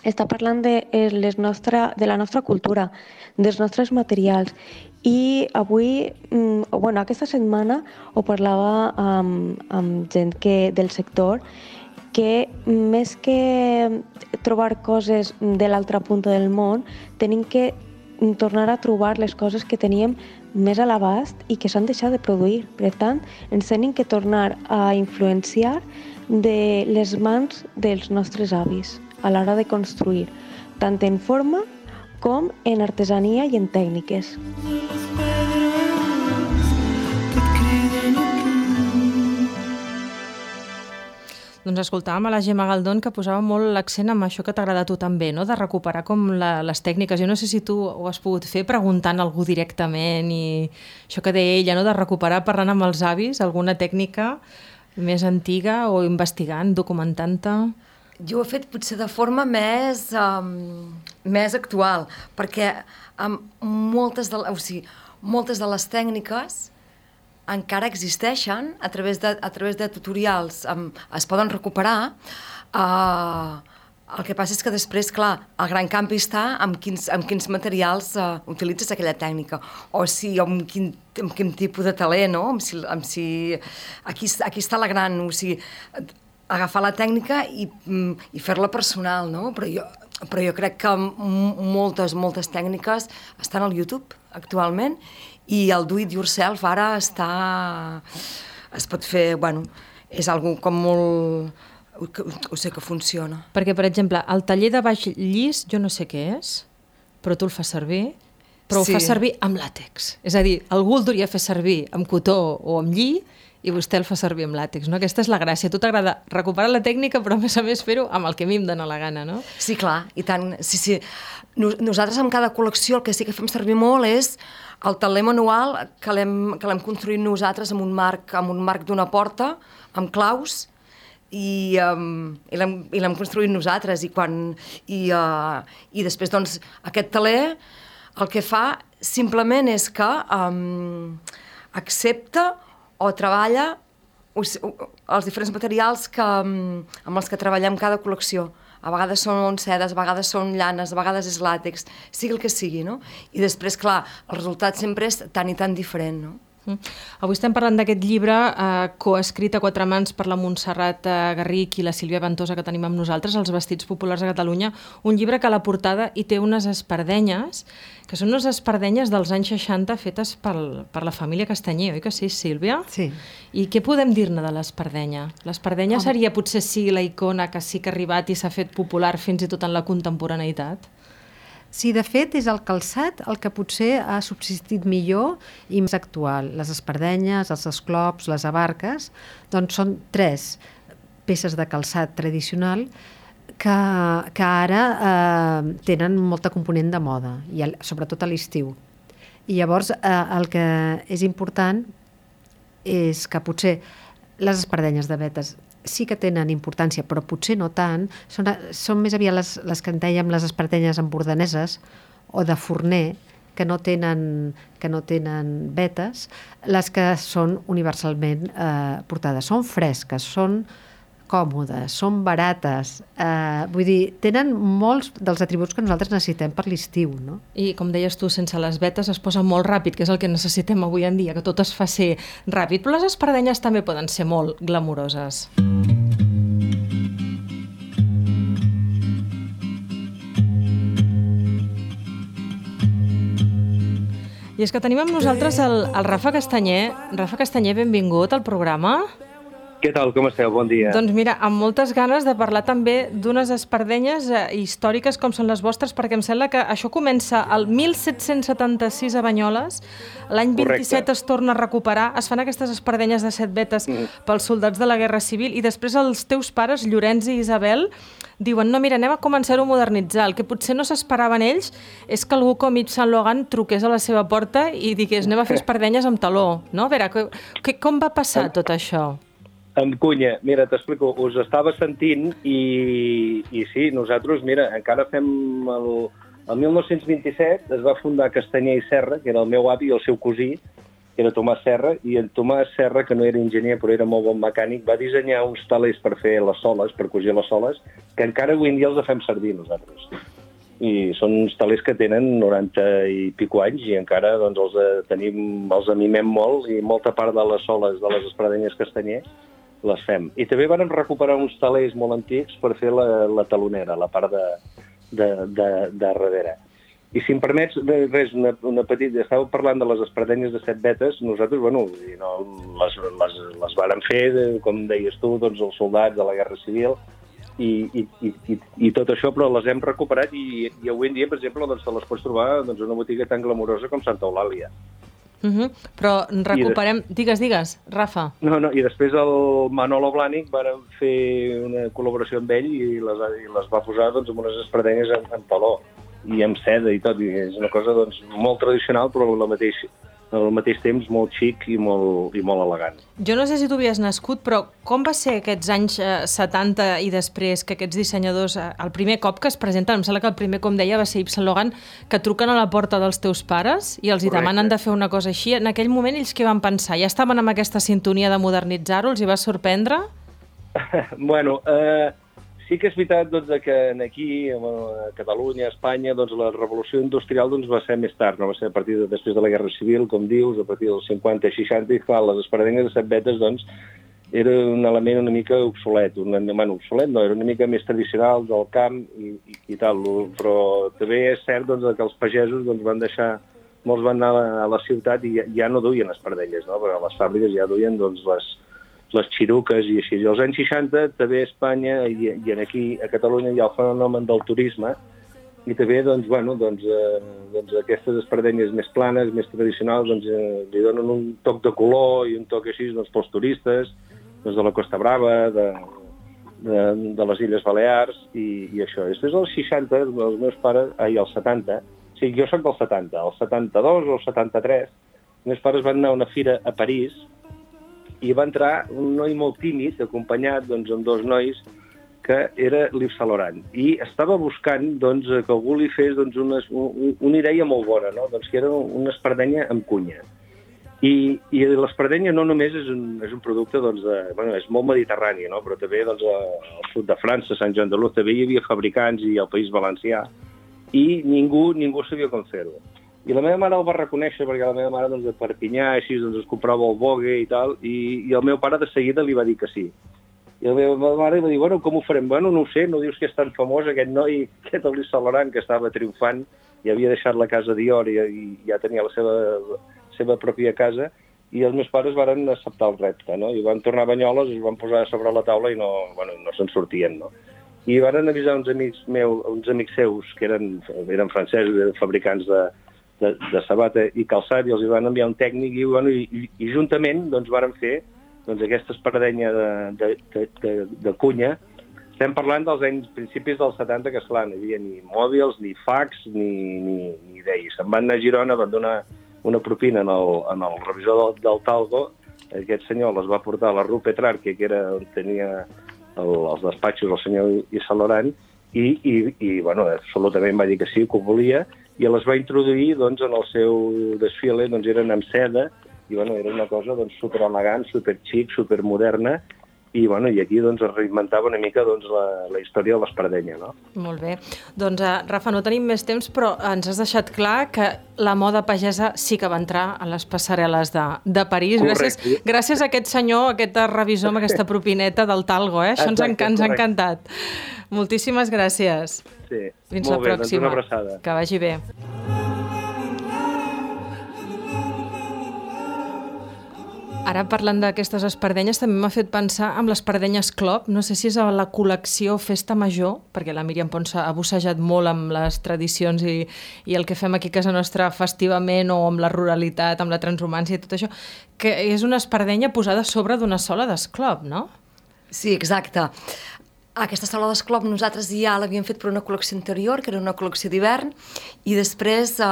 està parlant de, eh, les nostra, de la nostra cultura, dels nostres materials. I avui, mm, bueno, aquesta setmana ho parlava amb, amb gent que, del sector que més que trobar coses de l'altra punta del món, tenim que tornar a trobar les coses que teníem més a l'abast i que s'han deixat de produir. Per tant, ens tenim que tornar a influenciar de les mans dels nostres avis a l'hora de construir, tant en forma com en artesania i en tècniques. Doncs escoltàvem a la Gemma Galdón que posava molt l'accent amb això que t'agrada a tu també, no? de recuperar com la, les tècniques. Jo no sé si tu ho has pogut fer preguntant a algú directament i això que deia ella, no? de recuperar parlant amb els avis alguna tècnica més antiga o investigant, documentant-te. Jo ho he fet potser de forma més, um, més actual, perquè um, moltes, de, o sigui, moltes de les tècniques encara existeixen a través de, a través de tutorials, um, es poden recuperar. Uh, el que passa és que després, clar, el gran canvi està amb quins, amb quins materials uh, utilitzes aquella tècnica, o si amb quin, amb quin tipus de talent, no? Amb si, amb si... Aquí, aquí està la gran... O sigui, agafar la tècnica i, mm, i fer-la personal, no? Però jo, però jo crec que moltes, moltes tècniques estan al YouTube actualment i el do it yourself ara està... es pot fer, bueno, és algo com molt... O sé que funciona. Perquè, per exemple, el taller de baix llis, jo no sé què és, però tu el fas servir, però sí. ho fas servir amb làtex. És a dir, algú el duria fer servir amb cotó o amb lli i vostè el fa servir amb làtex, no? Aquesta és la gràcia. A tu t'agrada recuperar la tècnica, però a més a més fer-ho amb el que a mi em dóna la gana, no? Sí, clar, i tant. Sí, sí. Nosaltres amb cada col·lecció el que sí que fem servir molt és el taler manual que l'hem construït nosaltres amb un marc amb un marc d'una porta, amb claus, i, um, i l'hem construït nosaltres. I, quan, i, uh, i després doncs aquest taler el que fa simplement és que um, accepta o treballa els diferents materials que, amb els que treballem cada col·lecció a vegades són sedes, a vegades són llanes, a vegades és làtex, sigui el que sigui, no? I després, clar, el resultat sempre és tan i tan diferent, no? Mm. Avui estem parlant d'aquest llibre eh, coescrit a quatre mans per la Montserrat eh, Garric i la Sílvia Ventosa que tenim amb nosaltres, Els vestits populars de Catalunya, un llibre que a la portada hi té unes espardenyes, que són unes espardenyes dels anys 60 fetes pel, per la família Castanyer, oi que sí, Sílvia? Sí. I què podem dir-ne de l'espardenya? L'espardenya seria potser sí la icona que sí que ha arribat i s'ha fet popular fins i tot en la contemporaneïtat? Sí, de fet, és el calçat el que potser ha subsistit millor i més actual. Les espardenyes, els esclops, les abarques, doncs són tres peces de calçat tradicional que, que ara eh, tenen molta component de moda, i el, sobretot a l'estiu. I llavors eh, el que és important és que potser les espardenyes de vetes sí que tenen importància, però potser no tant, són, són més aviat les, les que en dèiem les espardenyes embordaneses o de forner, que no tenen, que no tenen vetes, les que són universalment eh, portades. Són fresques, són còmodes, són barates, eh, vull dir, tenen molts dels atributs que nosaltres necessitem per l'estiu, no? I com deies tu, sense les vetes es posa molt ràpid, que és el que necessitem avui en dia, que tot es fa ser ràpid, però les espardenyes també poden ser molt glamuroses. I és que tenim amb nosaltres el, el Rafa Castanyer. Rafa Castanyer, benvingut al programa. Què tal, com esteu? Bon dia. Doncs mira, amb moltes ganes de parlar també d'unes espardenyes eh, històriques com són les vostres, perquè em sembla que això comença el 1776 a Banyoles, l'any 27 es torna a recuperar, es fan aquestes espardenyes de set vetes mm. pels soldats de la Guerra Civil i després els teus pares, Llorenç i Isabel, diuen, no, mira, anem a començar-ho a modernitzar. El que potser no s'esperaven ells és que algú com Yves Saint Laurent truqués a la seva porta i digués, anem a fer espardenyes amb taló. No? A veure, que, que, com va passar tot això? Amb cunya, mira, t'explico, us estava sentint i, i sí, nosaltres, mira, encara fem el, el 1927 es va fundar Castanyer i Serra, que era el meu avi i el seu cosí, que era Tomàs Serra, i en Tomàs Serra, que no era enginyer però era molt bon mecànic, va dissenyar uns talers per fer les soles, per cosir les soles, que encara avui en dia els fem servir nosaltres. I són uns talers que tenen 90 i pico anys i encara doncs, els eh, tenim, els amimem molt i molta part de les soles de les espardenyes Castanyer les fem. I també vam recuperar uns talers molt antics per fer la, la talonera, la part de, de, de, de darrere. I si em permets, res, una, una petita... Estàveu parlant de les espardenyes de set vetes. Nosaltres, bueno, no, les, les, les vàrem fer, de, com deies tu, doncs, els soldats de la Guerra Civil, i, i, i, i tot això, però les hem recuperat i, i avui en dia, per exemple, doncs, te les pots trobar doncs, una botiga tan glamurosa com Santa Eulàlia. Uh -huh. Però recuperem... Des... Digues, digues, Rafa. No, no, i després el Manolo Blànic va fer una col·laboració amb ell i les, i les va posar doncs, amb unes espardenyes en, en taló i amb seda i tot. I és una cosa doncs, molt tradicional, però la mateixa al mateix temps molt xic i molt, i molt elegant. Jo no sé si tu havies nascut, però com va ser aquests anys eh, 70 i després que aquests dissenyadors, eh, el primer cop que es presenten, em sembla que el primer, com deia, va ser Yves Saint Laurent, que truquen a la porta dels teus pares i els hi demanen de fer una cosa així. En aquell moment ells què van pensar? Ja estaven amb aquesta sintonia de modernitzar-ho? Els hi va sorprendre? bueno, eh, Sí que és veritat doncs, que aquí, a Catalunya, a Espanya, doncs, la revolució industrial doncs, va ser més tard, no va ser a partir de després de la Guerra Civil, com dius, a partir dels 50 i 60, i clar, les espardenyes de set vetes doncs, era un element una mica obsolet, un, bueno, obsolet no, era una mica més tradicional del camp i, i, i tal, però també és cert doncs, que els pagesos doncs, van deixar, molts van anar a la, a la ciutat i ja, ja no duien espardenyes, no? perquè les fàbriques ja duien doncs, les, les xiruques i així. I als anys 60 també a Espanya i, i aquí a Catalunya hi ha el fenomen del turisme i també doncs, bueno, doncs, eh, doncs aquestes espardenyes més planes, més tradicionals, doncs, eh, li donen un toc de color i un toc així doncs, pels turistes doncs, de la Costa Brava, de, de, de les Illes Balears i, i això. Després dels 60, els meus pares, ai, els 70, o sigui, jo soc del 70, el 72 o el 73, els meus pares van anar a una fira a París i va entrar un noi molt tímid, acompanyat doncs, amb dos nois, que era l'Yves Saint. I estava buscant doncs, que algú li fes doncs, una, un, una idea molt bona, no? doncs, que era una espardenya amb cunya. I, i l'espardenya no només és un, és un producte, doncs, de, bueno, és molt mediterrani, no? però també doncs, al sud de França, Sant Joan de Luz, també hi havia fabricants i al País Valencià, i ningú, ningú sabia com fer-ho. I la meva mare el va reconèixer perquè la meva mare doncs, de Perpinyà, així, doncs, es comprava el bogue i tal, i, i el meu pare de seguida li va dir que sí. I la meva mare va dir, bueno, com ho farem? Bueno, no ho sé, no dius que és tan famós aquest noi, aquest Elis Salaran, que estava triomfant i havia deixat la casa Dior i, i ja tenia la seva, seva pròpia casa, i els meus pares varen acceptar el repte, no? I van tornar a Banyoles, es van posar sobre la taula i no, bueno, no se'n sortien, no? I van avisar uns amics meus, uns amics seus, que eren, eren francesos, eren fabricants de, de, de sabata i calçat, i els van enviar un tècnic i, bueno, i, i, juntament doncs, varen fer doncs, aquesta espardenya de, de, de, de, de cunya. Estem parlant dels anys principis dels 70, que esclar, no hi havia ni mòbils, ni fax, ni, ni, ni idees. Se'n van anar a Girona, van donar una propina en el, en el revisor del, del Talgo, aquest senyor les va portar a la Rue Petrarque, que era on tenia el, els despatxos el senyor Isaloran, i, i, i bueno, absolutament va dir que sí, que ho volia, i les va introduir doncs, en el seu desfile, doncs eren amb seda, i bueno, era una cosa doncs, super elegant, super xic, super moderna, i, bueno, i aquí doncs, es reinventava una mica doncs, la, la història de l'Espardenya. No? Molt bé. Doncs, uh, Rafa, no tenim més temps, però ens has deixat clar que la moda pagesa sí que va entrar a les passarel·les de, de París. Gràcies, gràcies a aquest senyor, a aquest revisor amb aquesta propineta del Talgo. Eh? Això ens, Exacte, ens ha encantat. Moltíssimes gràcies. Sí. Fins Molt la bé, pròxima. Doncs una abraçada. Que vagi bé. Ara, parlant d'aquestes espardenyes, també m'ha fet pensar amb les espardenyes Club. No sé si és a la col·lecció Festa Major, perquè la Míriam Pons ha bussejat molt amb les tradicions i, i el que fem aquí a casa nostra festivament o amb la ruralitat, amb la transhumància i tot això, que és una espardenya posada sobre d'una sola d'esclop, no? Sí, exacte. Aquesta sala d'esclop nosaltres ja l'havíem fet per una col·lecció anterior, que era una col·lecció d'hivern, i després eh,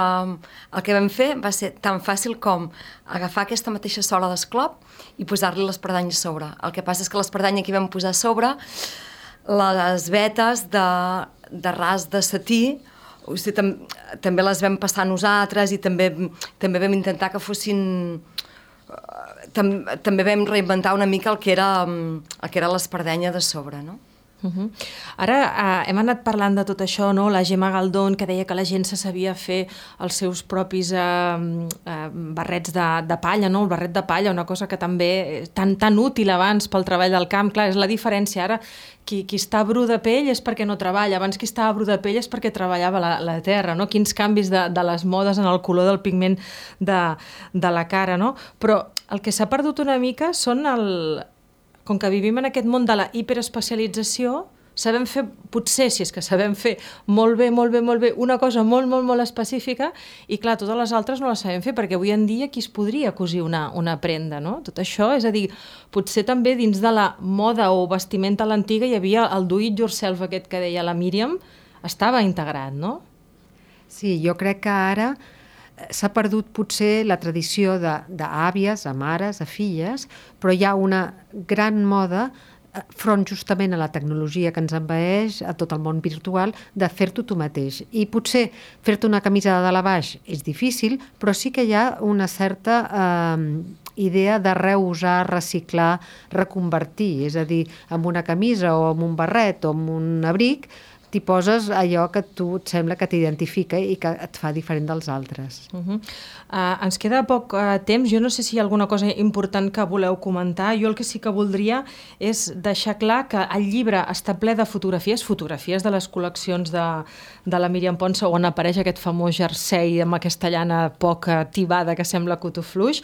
el que vam fer va ser tan fàcil com agafar aquesta mateixa sola d'esclop i posar-li l'espardanya a sobre. El que passa és que l'espardanya que vam posar a sobre, les vetes de, de ras de setí, o sigui, tam, també les vam passar nosaltres i també, també vam intentar que fossin eh, tam, també vam reinventar una mica el que era, el que era l'espardenya de sobre, no? Uh -huh. Ara uh, hem anat parlant de tot això, no? la Gemma Galdón, que deia que la gent se sabia fer els seus propis uh, uh, barrets de, de palla, no? el barret de palla, una cosa que també tan, tan útil abans pel treball del camp, clar, és la diferència ara, qui, qui està bru de pell és perquè no treballa, abans qui estava bru de pell és perquè treballava la, la terra, no? quins canvis de, de les modes en el color del pigment de, de la cara, no? però el que s'ha perdut una mica són el, com que vivim en aquest món de la hiperespecialització, sabem fer, potser si és que sabem fer molt bé, molt bé, molt bé, una cosa molt, molt, molt específica i clar, totes les altres no les sabem fer perquè avui en dia qui es podria cosir una, una prenda, no? Tot això, és a dir, potser també dins de la moda o vestimenta l'antiga hi havia el do it yourself aquest que deia la Míriam, estava integrat, no? Sí, jo crec que ara s'ha perdut potser la tradició d'àvies, a mares, a filles, però hi ha una gran moda eh, front justament a la tecnologia que ens envaeix, a tot el món virtual, de fer-t'ho tu mateix. I potser fer-te una camisa de dalt baix és difícil, però sí que hi ha una certa eh, idea de reusar, reciclar, reconvertir. És a dir, amb una camisa o amb un barret o amb un abric, t'hi poses allò que tu et sembla que t'identifica i que et fa diferent dels altres. Uh -huh. uh, ens queda poc uh, temps, jo no sé si hi ha alguna cosa important que voleu comentar, jo el que sí que voldria és deixar clar que el llibre està ple de fotografies, fotografies de les col·leccions de, de la Míriam Ponsa on apareix aquest famós jersei amb aquesta llana poc tibada que sembla cotofluix,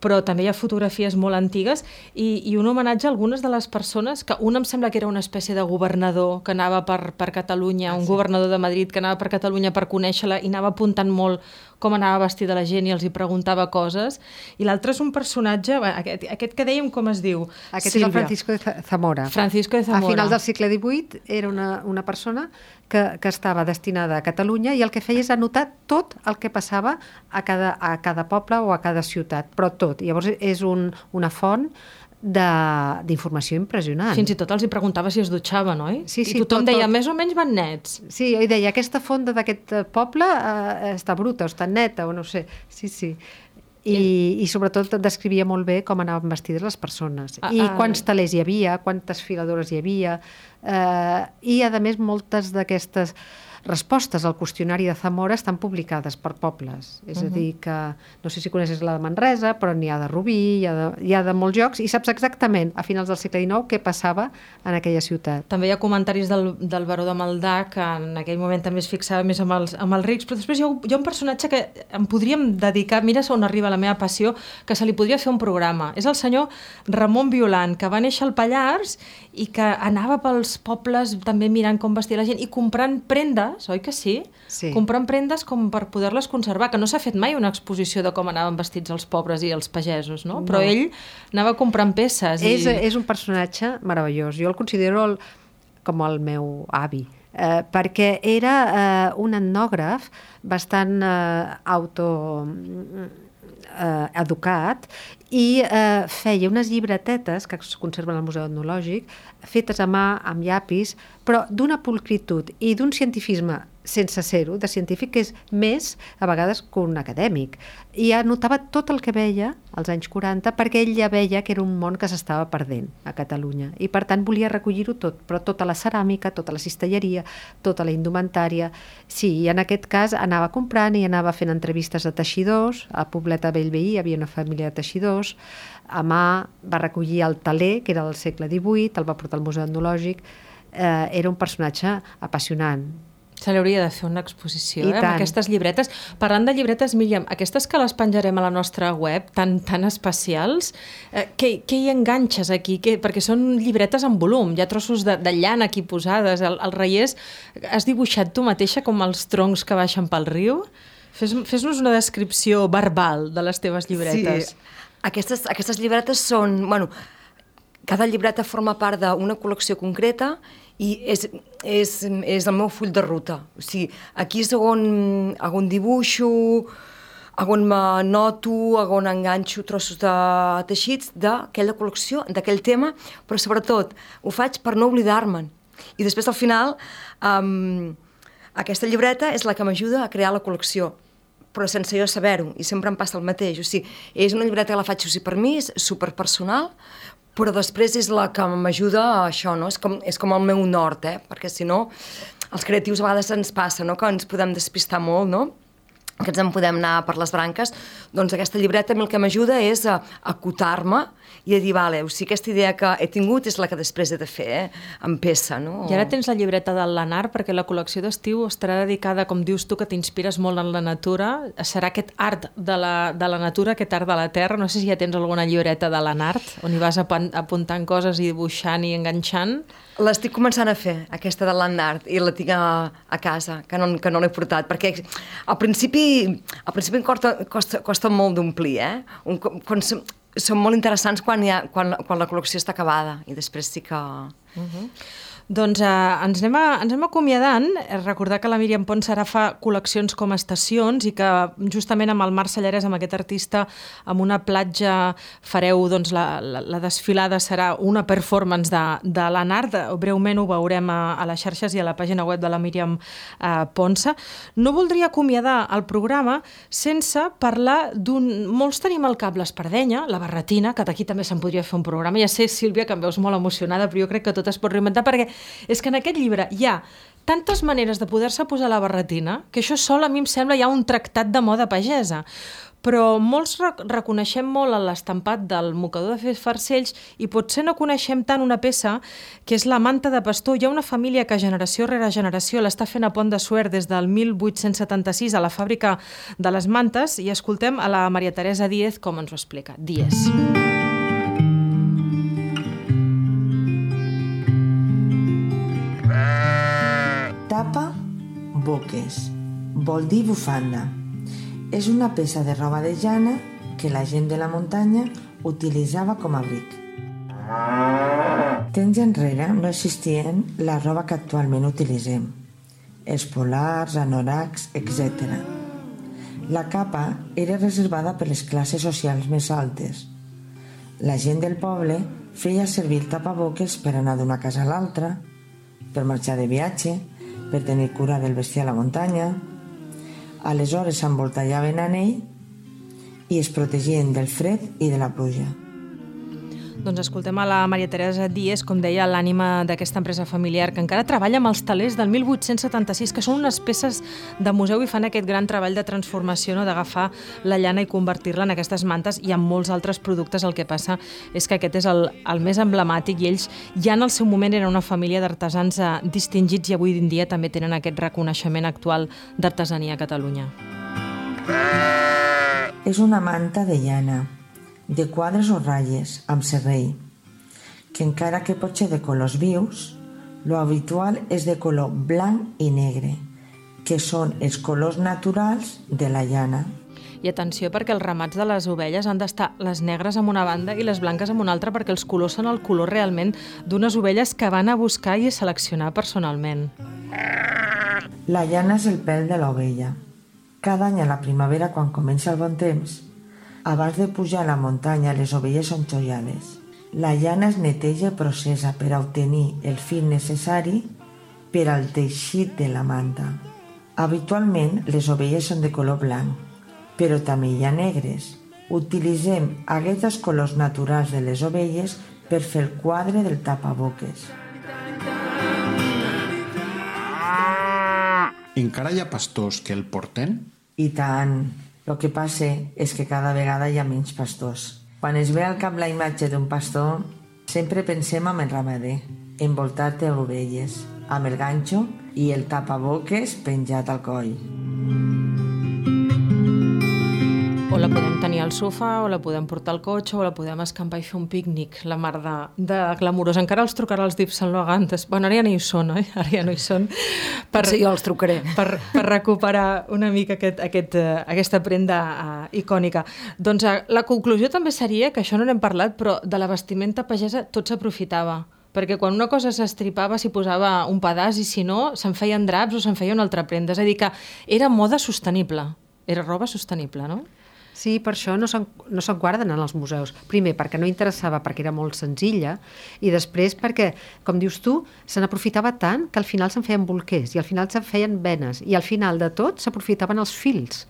però també hi ha fotografies molt antigues i, i un homenatge a algunes de les persones que un em sembla que era una espècie de governador que anava per, per Catalunya, un ah, sí. governador de Madrid que anava per Catalunya per conèixer-la i anava apuntant molt com anava vestida la gent i els hi preguntava coses. I l'altre és un personatge, aquest, aquest que dèiem com es diu? Aquest Sílvia. és el Francisco de Zamora. Francisco de Zamora. A finals del segle XVIII era una, una persona que, que estava destinada a Catalunya i el que feia és anotar tot el que passava a cada, a cada poble o a cada ciutat, però tot. Llavors és un, una font d'informació impressionant. Fins i tot els hi preguntava si es dutxaven, oi? Sí, sí, I tothom tot, deia, tot. més o menys van nets. Sí, i deia, aquesta fonda d'aquest poble eh, està bruta o està neta o no sé. Sí, sí. I, i sobretot descrivia molt bé com anaven vestides les persones ah, i ah, quants talers hi havia, quantes filadores hi havia eh, i a més moltes d'aquestes respostes al qüestionari de Zamora estan publicades per pobles. És uh -huh. a dir, que no sé si coneixes la de Manresa, però n'hi ha de Rubí, hi ha de, hi ha de molts llocs, i saps exactament, a finals del segle XIX, què passava en aquella ciutat. També hi ha comentaris del, del baró de Maldà, que en aquell moment també es fixava més amb els, amb els rics, però després hi ha, hi ha un personatge que em podríem dedicar, mira on arriba la meva passió, que se li podria fer un programa. És el senyor Ramon Violant, que va néixer al Pallars i que anava pels pobles també mirant com vestia la gent i comprant prendes, oi que sí? Sí. Comprant prendes com per poder-les conservar, que no s'ha fet mai una exposició de com anaven vestits els pobres i els pagesos, no? Però No. ell anava comprant peces. És, i... és un personatge meravellós. Jo el considero el, com el meu avi, eh, perquè era eh, un etnògraf bastant eh, auto eh, educat i eh, feia unes llibretetes que es conserven al Museu Etnològic, fetes a mà, amb llapis, però d'una pulcritud i d'un cientifisme sense ser-ho, de científic, que és més, a vegades, que un acadèmic. I anotava tot el que veia als anys 40 perquè ell ja veia que era un món que s'estava perdent a Catalunya. I, per tant, volia recollir-ho tot, però tota la ceràmica, tota la cistelleria, tota la indumentària... Sí, i en aquest cas anava comprant i anava fent entrevistes a teixidors, a Poblet a Bellveí hi havia una família de teixidors, a mà va recollir el taler, que era del segle XVIII, el va portar al Museu Etnològic, eh, era un personatge apassionant. Se li hauria de fer una exposició, I eh, amb aquestes llibretes. Parlant de llibretes, Míriam, aquestes que les penjarem a la nostra web, tan, tan especials, eh, què, què hi enganxes aquí? Què, perquè són llibretes en volum, hi ha trossos de, de llana aquí posades. El, el reiers, has dibuixat tu mateixa com els troncs que baixen pel riu? Fes- Fes-nos una descripció verbal de les teves llibretes. Sí. Aquestes, aquestes llibretes són... Bueno, cada llibreta forma part d'una col·lecció concreta i és, és, és el meu full de ruta. O sigui, aquí és on, on dibuixo, on m'anoto, on enganxo trossos de teixits d'aquella col·lecció, d'aquell tema, però sobretot ho faig per no oblidar-me'n. I després al final um, aquesta llibreta és la que m'ajuda a crear la col·lecció però sense jo saber-ho, i sempre em passa el mateix. O sigui, és una llibreta que la faig o sigui, per mi, és superpersonal, però després és la que m'ajuda a això, no? És com, és com el meu nord, eh? Perquè si no, els creatius a vegades ens passa, no? Que ens podem despistar molt, no? que ens en podem anar per les branques, doncs aquesta llibreta a mi el que m'ajuda és a acotar-me i a dir, vale, o sigui, aquesta idea que he tingut és la que després he de fer, eh? en peça, no? I ara tens la llibreta del Lanar perquè la col·lecció d'estiu estarà dedicada, com dius tu, que t'inspires molt en la natura. Serà aquest art de la, de la natura, aquest art de la terra. No sé si ja tens alguna llibreta de l'Anart on hi vas apan- apuntant coses i dibuixant i enganxant. L'estic començant a fer, aquesta de Land Art, i la tinc a, a casa, que no, que no l'he portat, perquè al principi, al principi costa, costa, costa molt d'omplir, eh? Un, quan són, molt interessants quan, ha, quan, quan la col·lecció està acabada, i després sí que... Doncs eh, ens, anem a, ens anem acomiadant. Eh, Recordar que la Míriam Pons ara fa col·leccions com estacions i que justament amb el Marc Salleres, amb aquest artista, amb una platja fareu, doncs la, la, la desfilada serà una performance de, de l'Anart. Breument ho veurem a, a les xarxes i a la pàgina web de la Míriam eh, Ponsa. No voldria acomiadar el programa sense parlar d'un... Molts tenim al cap l'Espardenya, la Barretina, que d'aquí també se'n podria fer un programa. Ja sé, Sílvia, que em veus molt emocionada, però jo crec que tot es pot reinventar, perquè és que en aquest llibre hi ha tantes maneres de poder-se posar la barretina que això sol a mi em sembla ja un tractat de moda pagesa. Però molts rec reconeixem molt l'estampat del mocador de fer farcells i potser no coneixem tant una peça que és la manta de pastor. Hi ha una família que generació rere generació l'està fent a Pont de Suert des del 1876 a la fàbrica de les mantes i escoltem a la Maria Teresa Díez com ens ho explica. Díez. Tapa, boques. Vol dir bufanda. És una peça de roba de llana que la gent de la muntanya utilitzava com a abric. Temps enrere no existien la roba que actualment utilitzem. Els polars, anoraks, etc. La capa era reservada per les classes socials més altes. La gent del poble feia servir el tapaboques per anar d'una casa a l'altra, per marxar de viatge, per tenir cura del bestiar a la muntanya. Aleshores s'envoltallaven en ell i es protegien del fred i de la pluja. Doncs escoltem a la Maria Teresa Díez, com deia, l'ànima d'aquesta empresa familiar, que encara treballa amb els talers del 1876, que són unes peces de museu i fan aquest gran treball de transformació, no? d'agafar la llana i convertir-la en aquestes mantes i en molts altres productes. El que passa és que aquest és el, el més emblemàtic i ells ja en el seu moment eren una família d'artesans eh, distingits i avui en dia també tenen aquest reconeixement actual d'artesania a Catalunya. És una manta de llana, de quadres o ratlles, amb serrell, que encara que pot ser de colors vius, lo habitual és de color blanc i negre, que són els colors naturals de la llana. I atenció perquè els ramats de les ovelles han d'estar les negres amb una banda i les blanques amb una altra perquè els colors són el color realment d'unes ovelles que van a buscar i a seleccionar personalment. La llana és el pèl de l'ovella. Cada any a la primavera, quan comença el bon temps, abans de pujar a la muntanya, les ovelles són xoiades. La llana es neteja i processa per a obtenir el fil necessari per al teixit de la manta. Habitualment, les ovelles són de color blanc, però també hi ha negres. Utilitzem aquests colors naturals de les ovelles per fer el quadre del tapaboques. Encara hi ha pastors que el porten? I tant, el que passa és que cada vegada hi ha menys pastors. Quan es ve al cap la imatge d'un pastor, sempre pensem en el ramader, envoltat d'ovelles, amb el ganxo i el tapaboques penjat al coll. O la podem tenir al sofà, o la podem portar al cotxe, o la podem escampar i fer un pícnic, la mar de, de glamurós. Encara els trucarà els Dips Sant Logantes. Bueno, ara ja no hi són, oi? Ara ja no hi són. Per, sí, jo els trucaré. Per, per recuperar una mica aquest, aquest, uh, aquesta prenda uh, icònica. Doncs uh, la conclusió també seria, que això no n'hem parlat, però de la vestimenta pagesa tot s'aprofitava perquè quan una cosa s'estripava s'hi posava un pedaç i si no se'n feien draps o se'n feia una altra prenda. És a dir, que era moda sostenible, era roba sostenible, no? Sí, per això no se'n no guarden en els museus. Primer, perquè no interessava, perquè era molt senzilla, i després perquè, com dius tu, se n'aprofitava tant que al final se'n feien bolquers, i al final se'n feien venes, i al final de tot s'aprofitaven els fils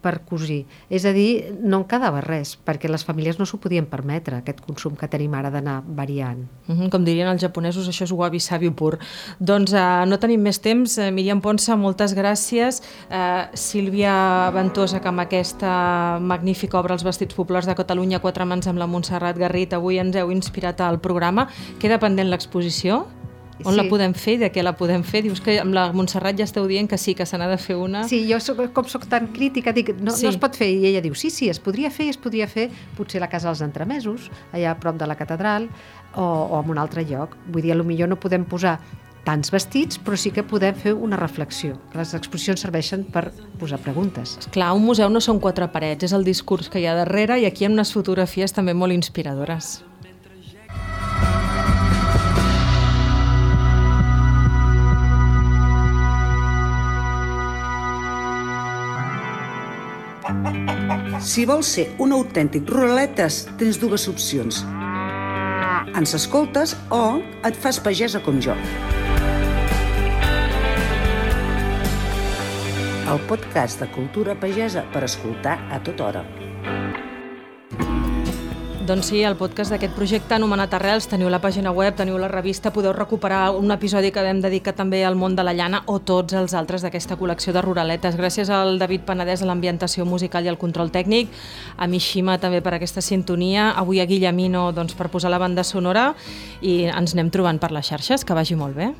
per cosir. És a dir, no en quedava res, perquè les famílies no s'ho podien permetre, aquest consum que tenim ara d'anar variant. Mm -hmm, com dirien els japonesos, això és wabi-sabi pur. Doncs uh, no tenim més temps. Uh, Míriam Ponsa, moltes gràcies. Uh, Sílvia Ventosa, que amb aquesta magnífica obra Els vestits populars de Catalunya, quatre mans amb la Montserrat Garrit, avui ens heu inspirat al programa. Queda pendent l'exposició? On sí. la podem fer i de què la podem fer? Dius que amb la Montserrat ja esteu dient que sí, que se n'ha de fer una. Sí, jo soc, com sóc tan crítica, dic, no, sí. no es pot fer. I ella diu, sí, sí, es podria fer, es podria fer potser a la Casa dels Entremesos, allà a prop de la catedral, o, o en un altre lloc. Vull dir, millor no podem posar tants vestits, però sí que podem fer una reflexió. Les exposicions serveixen per posar preguntes. Clar, un museu no són quatre parets, és el discurs que hi ha darrere i aquí hi ha unes fotografies també molt inspiradores. Si vols ser un autèntic ruraletes, tens dues opcions. Ens escoltes o et fas pagesa com jo. El podcast de Cultura Pagesa per escoltar a tota hora. Doncs sí, el podcast d'aquest projecte anomenat Arrels, teniu la pàgina web, teniu la revista, podeu recuperar un episodi que vam dedicar també al món de la llana o tots els altres d'aquesta col·lecció de ruraletes. Gràcies al David Penedès a l'ambientació musical i al control tècnic, a Mishima també per aquesta sintonia, avui a Guillemino doncs, per posar la banda sonora i ens anem trobant per les xarxes, que vagi molt bé.